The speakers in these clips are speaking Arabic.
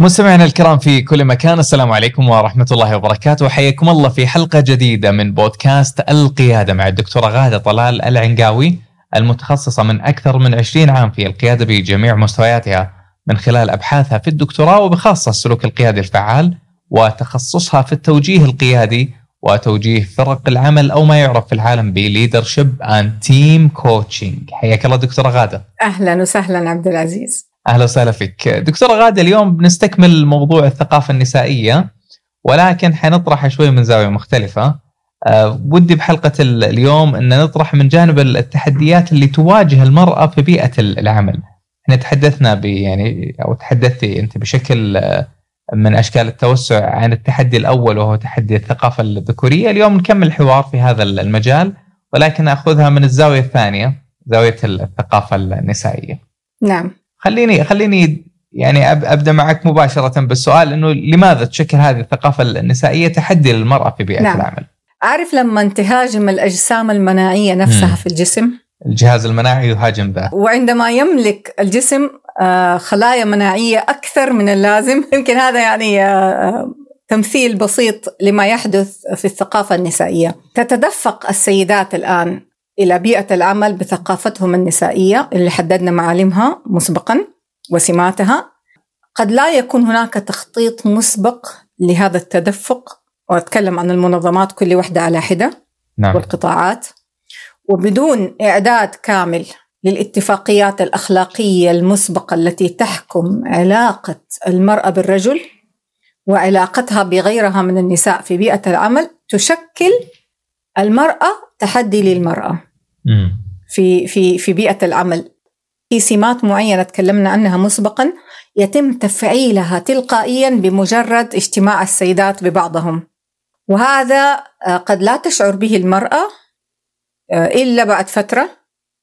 مستمعينا الكرام في كل مكان السلام عليكم ورحمة الله وبركاته. حياكم الله في حلقة جديدة من بودكاست القيادة مع الدكتورة غادة طلال العنقاوي المتخصصة من أكثر من 20 عام في القيادة بجميع مستوياتها من خلال أبحاثها في الدكتوراه وبخاصة السلوك القيادي الفعال وتخصصها في التوجيه القيادي وتوجيه فرق العمل أو ما يعرف في العالم ب leadership and team coaching حياك الله دكتورة غادة. أهلا وسهلا عبد العزيز. أهلا وسهلا فيك. دكتورة غادة اليوم بنستكمل موضوع الثقافة النسائية ولكن حنطرح شوي من زاوية مختلفة. أه ودي بحلقة اليوم إن نطرح من جانب التحديات اللي تواجه المرأة في بيئة العمل. إحنا تحدثنا يعني أو تحدثتي أنت بشكل من أشكال التوسع عن التحدي الأول وهو تحدي الثقافة الذكورية. اليوم نكمل الحوار في هذا المجال ولكن أخذها من الزاوية الثانية زاوية الثقافة النسائية. نعم. خليني خليني يعني أبدأ معك مباشرة بالسؤال إنه لماذا تشكل هذه الثقافة النسائية تحدي للمرأة في بيئة نعم. العمل؟ عارف لما تهاجم الأجسام المناعية نفسها مم. في الجسم الجهاز المناعي يهاجم ذا وعندما يملك الجسم آه، خلايا مناعية أكثر من اللازم يمكن هذا يعني آه، تمثيل بسيط لما يحدث في الثقافة النسائية تتدفق السيدات الآن إلى بيئة العمل بثقافتهم النسائية اللي حددنا معالمها مسبقا وسماتها. قد لا يكون هناك تخطيط مسبق لهذا التدفق وأتكلم عن المنظمات كل واحدة على حدة نعم. والقطاعات. وبدون إعداد كامل للاتفاقيات الأخلاقية المسبقة التي تحكم علاقة المرأة بالرجل وعلاقتها بغيرها من النساء في بيئة العمل تشكل المرأة تحدي للمرأة. مم. في في في بيئة العمل. في سمات معينة تكلمنا عنها مسبقا يتم تفعيلها تلقائيا بمجرد اجتماع السيدات ببعضهم. وهذا آه، قد لا تشعر به المرأة آه، إلا بعد فترة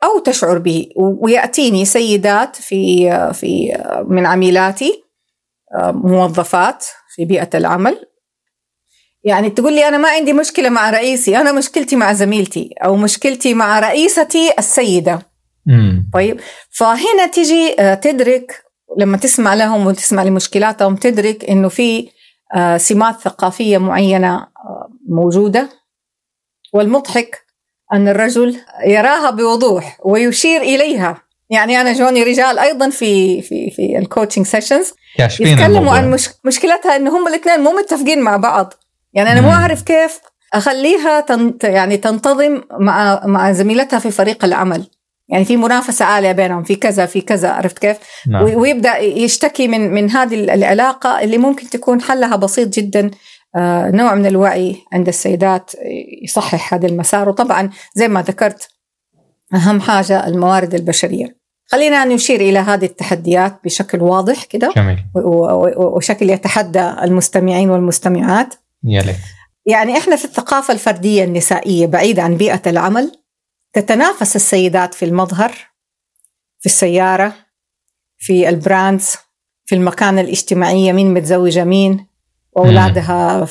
أو تشعر به. ويأتيني سيدات في آه، في من عميلاتي موظفات في بيئة العمل. يعني تقول لي أنا ما عندي مشكلة مع رئيسي أنا مشكلتي مع زميلتي أو مشكلتي مع رئيستي السيدة مم. طيب فهنا تجي آه، تدرك لما تسمع لهم وتسمع لمشكلاتهم تدرك إنه في آه، سمات ثقافية معينة آه، موجودة والمضحك أن الرجل يراها بوضوح ويشير إليها يعني أنا جوني رجال أيضا في في في ال coaching sessions يتكلموا. عن مش مشكلتها ان هم الاثنين مو متفقين مع بعض يعني أنا مو. أعرف كيف أخليها تن يعني تنتظم مع مع زميلتها في فريق العمل. يعني في منافسة عالية بينهم في كذا في كذا عرفت كيف؟ نعم. ويبدأ يشتكي من من هذه العلاقة اللي ممكن تكون حلها بسيط جدا آه، نوع من الوعي عند السيدات يصحح هذا المسار. وطبعا زي ما ذكرت أهم حاجة الموارد البشرية. خلينا نشير إلى هذه التحديات بشكل واضح كده. وشكل يتحدى المستمعين والمستمعات. يا ليت. يعني إحنا في الثقافة الفردية النسائية بعيد عن بيئة العمل تتنافس السيدات في المظهر في السيارة في البراندز في المكان الاجتماعية مين متزوجة مين واولادها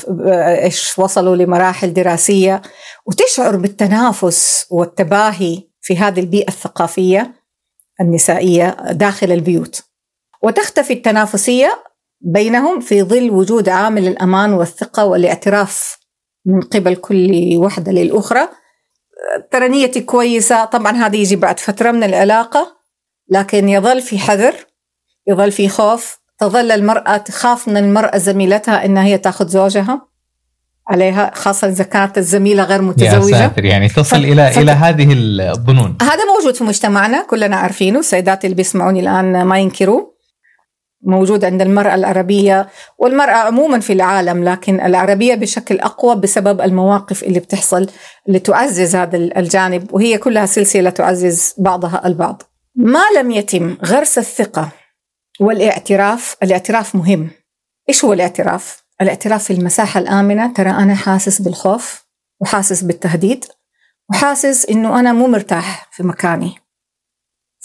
إيش وصلوا لمراحل دراسية. وتشعر بالتنافس والتباهي في هذه البيئة الثقافية النسائية داخل البيوت. وتختفي التنافسية بينهم في ظل وجود عامل الأمان والثقة والاعتراف من قبل كل وحدة للأخرى. ترى نيتي كويسة. طبعا هذا يجي بعد فترة من العلاقة لكن يظل في حذر يظل في خوف. تظل المرأة تخاف من المرأة زميلتها إنها هي تأخذ زوجها عليها خاصة إذا كانت الزميلة غير يا متزوجة. ساتر يعني تصل ف- إلى ف- إلى هذه الظنون. هذا موجود في مجتمعنا كلنا عارفينه. السيدات اللي بيسمعوني الآن ما ينكروا. موجود عند المرأة العربية والمرأة عموما في العالم لكن العربية بشكل أقوى بسبب المواقف اللي بتحصل اللي تعزز هذا الجانب وهي كلها سلسلة تعزز بعضها البعض. ما لم يتم غرس الثقة والاعتراف. الاعتراف مهم. إيش هو الاعتراف؟ الاعتراف في المساحة الآمنة. ترى أنا حاسس بالخوف وحاسس بالتهديد وحاسس إنه أنا مو مرتاح في مكاني.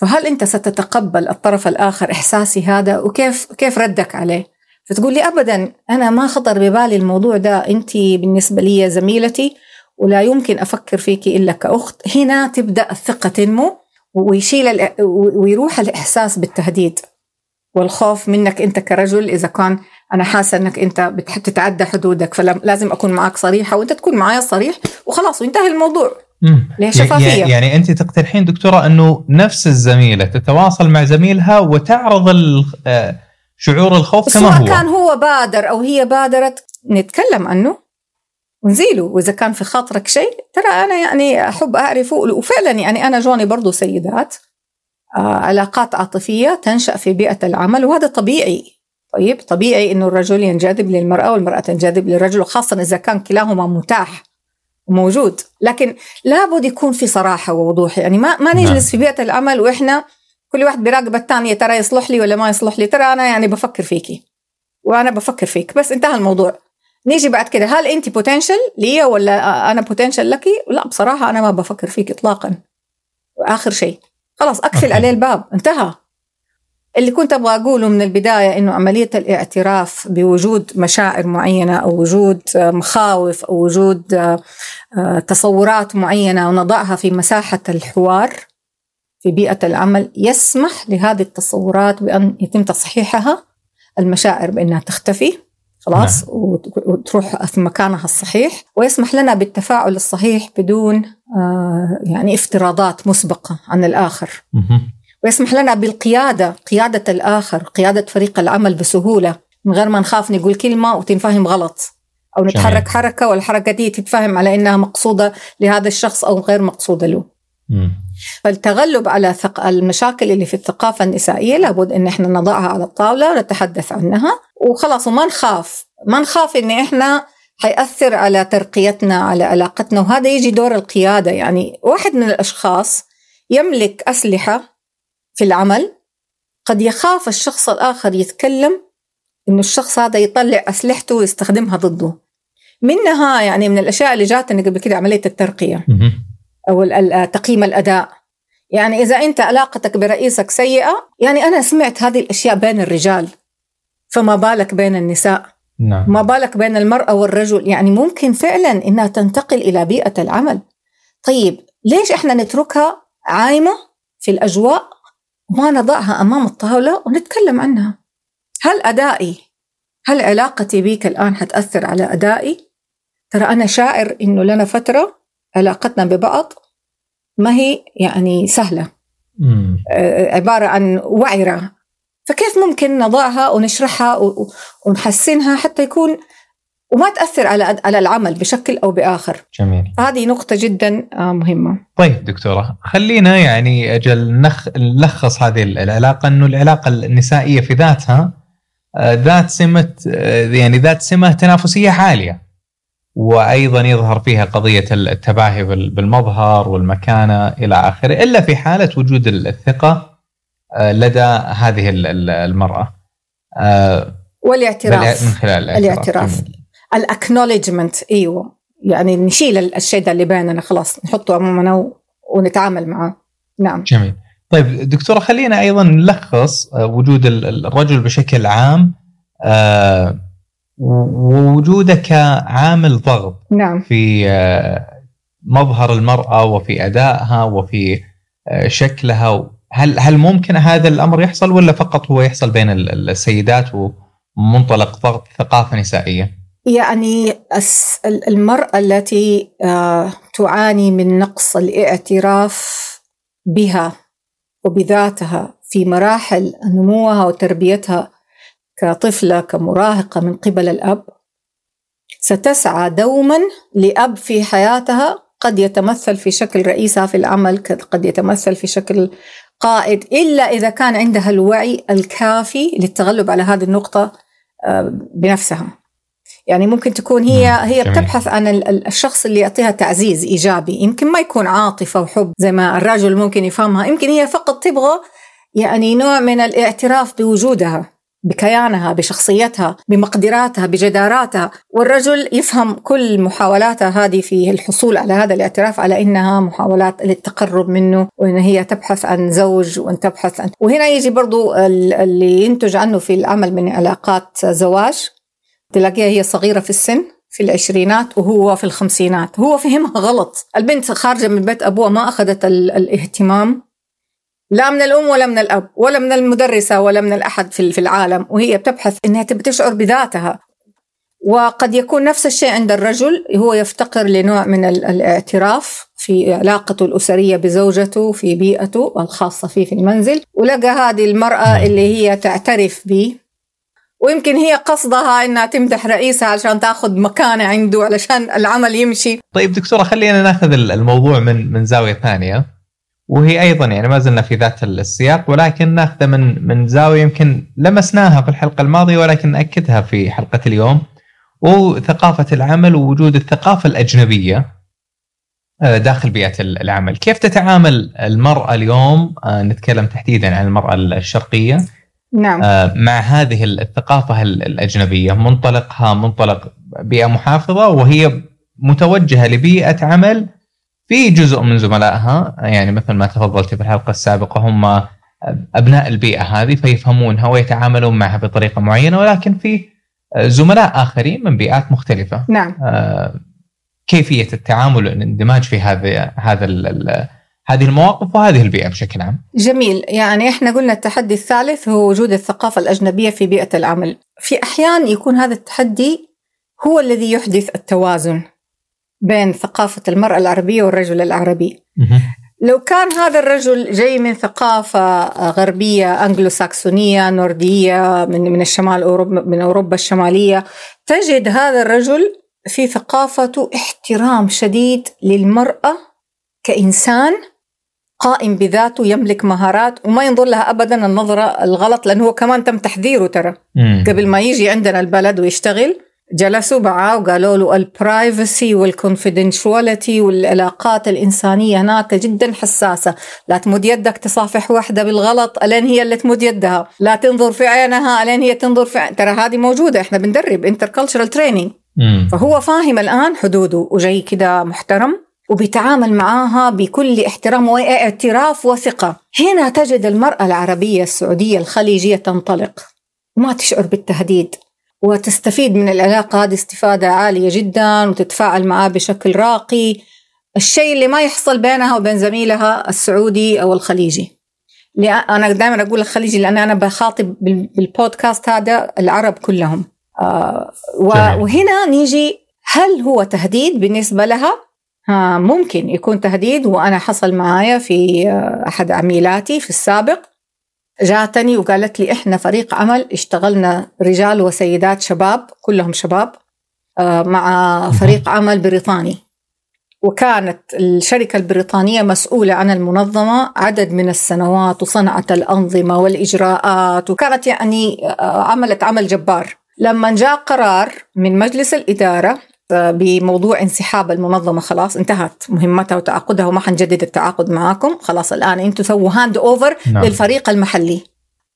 فهل أنت ستتقبل الطرف الآخر إحساسي هذا؟ وكيف كيف ردك عليه؟ فتقول لي أبدا أنا ما خطر ببالي الموضوع ده. أنت بالنسبة لي زميلتي ولا يمكن أفكر فيك إلا كأخت. هنا تبدأ الثقة تنمو ويشيل ويروح الإحساس بالتهديد والخوف منك أنت كرجل. إذا كان أنا حاسة أنك أنت بتتعدى حدودك فلازم أكون معك صريحة وأنت تكون معايا صريح وخلاص وينتهي الموضوع. ليه شفافية. يعني أنت تقترحين دكتورة أنه نفس الزميلة تتواصل مع زميلها وتعرض آه، شعور الخوف كما هو. كان هو بادر أو هي بادرت نتكلم عنه ونزيله. وإذا كان في خاطرك شيء ترى أنا يعني أحب اعرفه وفعلا يعني أنا جوني برضو سيدات آه علاقات عاطفية تنشأ في بيئة العمل وهذا طبيعي. طيب طبيعي إنه الرجل ينجذب للمرأة والمرأة تنجذب للرجل وخاصه إذا كان كلاهما متاح. وموجود لكن لابد يكون في صراحة ووضوح. يعني ما ما نجلس نعم. في بيئة العمل وإحنا كل واحد بيراقب الثانية ترى يصلح لي ولا ما يصلح لي؟ ترى أنا يعني بفكر فيكي. وأنا بفكر فيك. بس انتهى الموضوع. نيجي بعد كده. هل انت بوتنشل لي ولا أنا بوتنشل لك؟ لا بصراحة أنا ما بفكر فيك اطلاقا. واخر شيء. خلاص أقفل عليه الباب. انتهى. اللي كنت أبغى أقوله من البداية إنه عملية الاعتراف بوجود مشاعر معينة أو وجود مخاوف أو وجود آه، تصورات معينة ونضعها في مساحة الحوار في بيئة العمل يسمح لهذه التصورات بأن يتم تصحيحها المشاعر بأنها تختفي خلاص نعم. وتروح في مكانها الصحيح ويسمح لنا بالتفاعل الصحيح بدون آه يعني افتراضات مسبقة عن الآخر ويسمح لنا بالقيادة قيادة الآخر قيادة فريق العمل بسهولة من غير ما نخاف نقول كلمة وتنفهم غلط أو نتحرك جميل. حركة والحركة دي تتفهم على إنها مقصودة لهذا الشخص أو غير مقصودة له. فالتغلب على المشاكل اللي في الثقافة النسائية لابد إن إحنا نضعها على الطاولة ونتحدث عنها وخلاص وما نخاف ما نخاف إن إحنا حيأثر على ترقيتنا على علاقتنا وهذا يجي دور القيادة. يعني واحد من الأشخاص يملك أسلحة في العمل قد يخاف الشخص الآخر يتكلم إنه الشخص هذا يطلع أسلحته ويستخدمها ضده. منها يعني من الأشياء اللي جاتني قبل كده عملية الترقية أو تقييم الأداء. يعني إذا أنت علاقتك برئيسك سيئة يعني أنا سمعت هذه الأشياء بين الرجال فما بالك بين النساء. نعم. ما بالك بين المرأة والرجل. يعني ممكن فعلا إنها تنتقل إلى بيئة العمل. طيب ليش إحنا نتركها عايمة في الأجواء وما نضعها أمام الطاولة ونتكلم عنها. هل أدائي هل علاقتي بيك الآن حتأثر على أدائي؟ ترى أنا شاعر إنه لنا فترة علاقتنا ببعض ما هي يعني سهلة. مم. آه، عبارة عن وعرة. فكيف ممكن نضعها ونشرحها ونحسنها حتى يكون وما تأثر على على العمل بشكل أو بآخر. جميل. هذه نقطة جدا آه، مهمة. طيب دكتورة خلينا يعني أجل نخ... نلخص هذه العلاقة أنه العلاقة النسائية في ذاتها آه، ذات سمة يعني ذات سمة تنافسية عالية وأيضا يظهر فيها قضية التباهي بالمظهر والمكانة إلى آخره إلا في حالة وجود الثقة آه، لدى هذه المرأة. آه، والاعتراف. من خلال الاعتراف, الاعتراف. الاكنولجمنت إيوه. يعني نشيل الشيء ده اللي بيننا خلاص نحطه أمامنا ونتعامل معه. نعم. جميل. طيب دكتورة خلينا أيضا نلخص آه، وجود الرجل بشكل عام آه ووجوده كعامل ضغط. نعم. في آه، مظهر المرأة وفي أدائها وفي شكلها. هل هل ممكن هذا الأمر يحصل ولا فقط هو يحصل بين السيدات ومنطلق ضغط ثقافة نسائية؟ يعني المرأة التي آه، تعاني من نقص الاعتراف بها وبذاتها في مراحل نموها وتربيتها كطفلة كمراهقة من قبل الأب ستسعى دوما لأب في حياتها قد يتمثل في شكل رئيسها في العمل قد يتمثل في شكل قائد إلا إذا كان عندها الوعي الكافي للتغلب على هذه النقطة آه، بنفسها. يعني ممكن تكون هي هي بتبحث عن الشخص اللي يعطيها تعزيز إيجابي. يمكن ما يكون عاطفة وحب زي ما الرجل ممكن يفهمها. يمكن هي فقط تبغى يعني نوع من الاعتراف بوجودها بكيانها بشخصيتها بمقدراتها بجداراتها. والرجل يفهم كل محاولاتها هذه في الحصول على هذا الاعتراف على إنها محاولات للتقرب منه وإن هي تبحث عن زوج وإن تبحث عن وهنا يجي برضو اللي ينتج عنه في العمل من علاقات زواج. تلاقيها هي صغيرة في السن في العشرينات وهو في الخمسينات. هو فهمها غلط. البنت خارجة من بيت أبوها ما أخذت الاهتمام لا من الأم ولا من الأب ولا من المدرسة ولا من الأحد في العالم وهي بتبحث أنها تبي تشعر بذاتها. وقد يكون نفس الشيء عند الرجل هو يفتقر لنوع من الاعتراف في علاقته الأسرية بزوجته في بيئته الخاصة فيه في المنزل ولقى هذه المرأة اللي هي تعترف به. ويمكن هي قصدها إنها تمدح رئيسها عشان تاخذ مكانه عنده علشان العمل يمشي. طيب دكتورة خلينا نأخذ الموضوع من من زاوية ثانية. وهي أيضا يعني ما زلنا في ذات السياق ولكن نأخذه من من زاوية يمكن لمسناها في الحلقة الماضية ولكن ناكدها في حلقة اليوم. وثقافة العمل ووجود الثقافة الأجنبية آه، داخل بيئة العمل، كيف تتعامل المرأة اليوم؟ آه، نتكلم تحديدا عن المرأة الشرقية. نعم آه، مع هذه الثقافة الأجنبية منطلقها منطلق بيئة محافظة وهي متوجهة لبيئة عمل في جزء من زملائها يعني مثل ما تفضلت في الحلقة السابقة هم أبناء البيئة هذه فيفهمونها ويتعاملون معها بطريقة معينة ولكن في زملاء آخرين من بيئات مختلفة. نعم. آه، كيفية التعامل والاندماج في هذا هذا هذه المواقف وهذه البيئة بشكل عام. جميل، يعني إحنا قلنا التحدي الثالث هو وجود الثقافة الأجنبية في بيئة العمل. في أحيان يكون هذا التحدي هو الذي يحدث التوازن بين ثقافة المرأة العربية والرجل العربي لو كان هذا الرجل جاي من ثقافة غربية أنجلو ساكسونية نوردية من من الشمال أوروبا من أوروبا الشمالية تجد هذا الرجل في ثقافته احترام شديد للمرأة كإنسان قائم بذاته يملك مهارات وما ينظر لها ابدا النظرة الغلط لأنه هو كمان تم تحذيره ترى. قبل ما يجي عندنا البلد ويشتغل جلسوا معاه وقالوا له ال privacy وال confidentiality والعلاقات الإنسانية هناك جدا حساسة. لا تمد يدك تصافح واحدة بالغلط ألين هي اللي تمد يدها؟ لا تنظر في عينها ألين هي تنظر في عين. ترى هذه موجودة إحنا بندرب intercultural training فهو فاهم الآن حدوده وجاي كده محترم. وبيتعامل معاها بكل احترام واعتراف وثقة. هنا تجد المرأة العربية السعودية الخليجية تنطلق. وما تشعر بالتهديد وتستفيد من العلاقة. هذه استفادة عالية جدا وتتفاعل معاه بشكل راقي. الشيء اللي ما يحصل بينها وبين زميلها السعودي أو الخليجي. أنا دائما أقول الخليجي لأن أنا بخاطب بالبودكاست هذا العرب كلهم. آه وهنا نيجي هل هو تهديد بالنسبة لها؟ ممكن يكون تهديد وأنا حصل معايا في آه، أحد عميلاتي في السابق. جاتني وقالت لي إحنا فريق عمل اشتغلنا رجال وسيدات شباب كلهم شباب آه، مع فريق عمل بريطاني. وكانت الشركة البريطانية مسؤولة عن المنظمة عدد من السنوات وصنعت الأنظمة والإجراءات وكانت يعني آه، عملت عمل جبار. لما جاء قرار من مجلس الإدارة بموضوع انسحاب المنظمة. خلاص انتهت مهمتها وتعاقدها وما حنجدد التعاقد معاكم. خلاص الآن أنتم سووا hand over نعم. للفريق المحلي.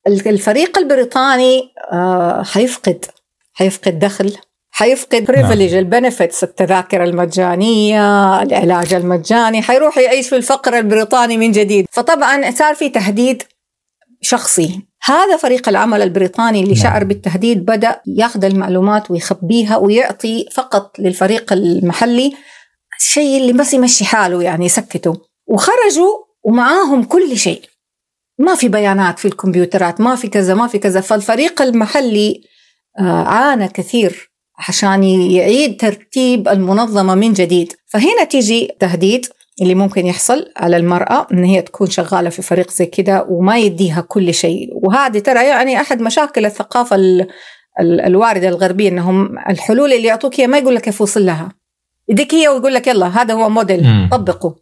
الفريق البريطاني آه حيفقد حيفقد دخل حيفقد privilege نعم. ال benefits التذاكر المجانية العلاج المجاني حيروح يعيش في الفقر البريطاني من جديد. فطبعا صار في تهديد شخصي. هذا فريق العمل البريطاني اللي نعم. شعر بالتهديد بدأ ياخذ المعلومات ويخبيها ويعطي فقط للفريق المحلي الشيء اللي بس يمشي حاله يعني يسكته. وخرجوا ومعاهم كل شيء. ما في بيانات في الكمبيوترات ما في كذا ما في كذا. فالفريق المحلي آه، عانى كثير عشان يعيد ترتيب المنظمة من جديد. فهنا تيجي تهديد. اللي ممكن يحصل على المرأة إن هي تكون شغالة في فريق زي كده وما يديها كل شيء. وهذه ترى يعني أحد مشاكل الثقافة الواردة الغربية إنهم الحلول اللي يعطوك هي ما يقول لك كيف وصل لها. يديك هي ويقول لك يلا هذا هو موديل طبقه.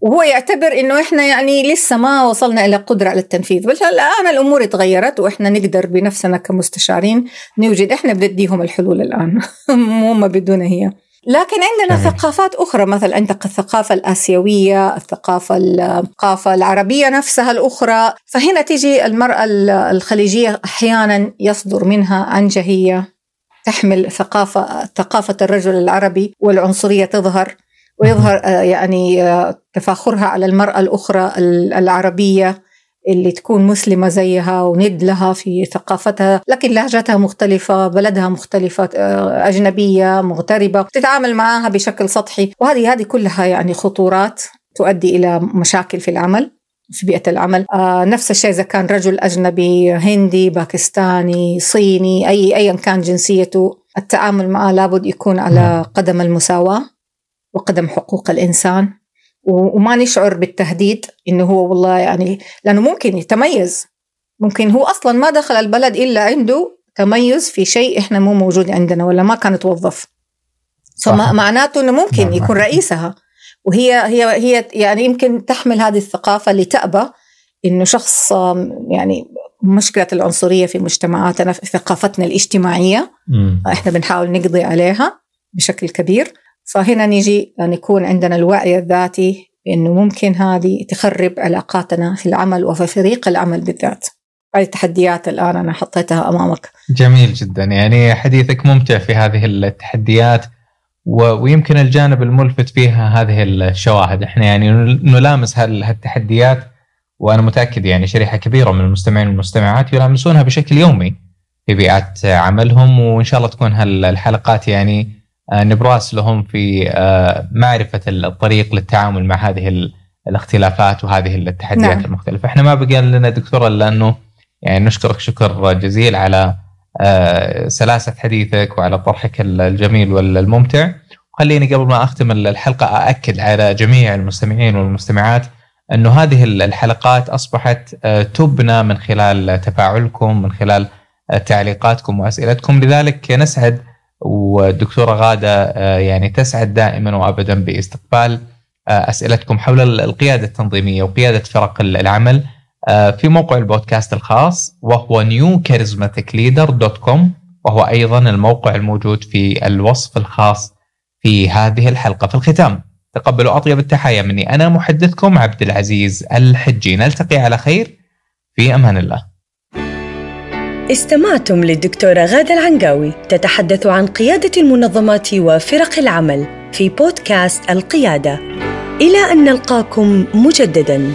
وهو يعتبر إنه إحنا يعني لسه ما وصلنا إلى قدرة على التنفيذ. بس الان الأمور تغيرت وإحنا نقدر بنفسنا كمستشارين نوجد إحنا بنديهم الحلول الآن. مو هم بدون هي. لكن عندنا جميل. ثقافات أخرى مثلا عندك الثقافة الآسيوية الثقافة الثقافة العربية نفسها الأخرى. فهنا تيجي المرأة الخليجية أحيانا يصدر منها عنجهية تحمل ثقافة ثقافة الرجل العربي والعنصرية تظهر ويظهر آه، يعني آه، تفاخرها على المرأة الأخرى العربية. اللي تكون مسلمة زيها وند لها في ثقافتها لكن لهجتها مختلفة بلدها مختلفة آه، أجنبية مغتربة تتعامل معها بشكل سطحي. وهذه هذه كلها يعني خطورات تؤدي إلى مشاكل في العمل في بيئة العمل. آه نفس الشيء إذا كان رجل أجنبي هندي باكستاني صيني أي أيا كان جنسيته التعامل معه لابد يكون على قدم المساواة وقدم حقوق الإنسان. وما نشعر بالتهديد إنه هو والله يعني لأنه ممكن يتميز. ممكن هو أصلا ما دخل البلد إلا عنده تميز في شيء إحنا مو موجود عندنا ولا ما كان توظف. فمعناته إنه ممكن نعم. يكون رئيسها. وهي هي هي يعني يمكن تحمل هذه الثقافة لتأبى إنه شخص يعني مشكلة العنصرية في مجتمعاتنا في ثقافتنا الاجتماعية. م. إحنا بنحاول نقضي عليها بشكل كبير. فهنا نيجي نكون عندنا الوعي الذاتي بأنه ممكن هذه تخرب علاقاتنا في العمل وفي فريق العمل بالذات. هذه التحديات الآن أنا حطيتها أمامك. جميل جدا. يعني حديثك ممتع في هذه التحديات. ويمكن الجانب الملفت فيها هذه الشواهد. إحنا يعني نلامس هالتحديات وأنا متأكد يعني شريحة كبيرة من المستمعين والمستمعات يلامسونها بشكل يومي في بيئات عملهم وإن شاء الله تكون هالحلقات يعني نبراس لهم في آه، معرفة الطريق للتعامل مع هذه الاختلافات وهذه التحديات نعم. المختلفة، إحنا ما بقى لنا دكتوره إلا إنه يعني نشكرك شكر جزيل على آه، سلاسة حديثك وعلى طرحك الجميل والممتع، وخليني قبل ما أختم الحلقة أأكد على جميع المستمعين والمستمعات إنه هذه الحلقات أصبحت تبنى من خلال تفاعلكم من خلال تعليقاتكم وأسئلتكم. لذلك نسعد والدكتورة غادة آه، يعني تسعد دائما وابدا باستقبال آه، أسئلتكم حول القيادة التنظيمية وقيادة فرق العمل آه، في موقع البودكاست الخاص وهو newcharismaticleader.com وهو أيضا الموقع الموجود في الوصف الخاص في هذه الحلقة. في الختام تقبلوا أطيب التحايا مني أنا محدثكم عبد العزيز الحجي. نلتقي على خير. في أمان الله. استمعتم للدكتورة غادة العنقاوي تتحدث عن قيادة المنظمات وفرق العمل في بودكاست القيادة. إلى أن نلقاكم مجدداً.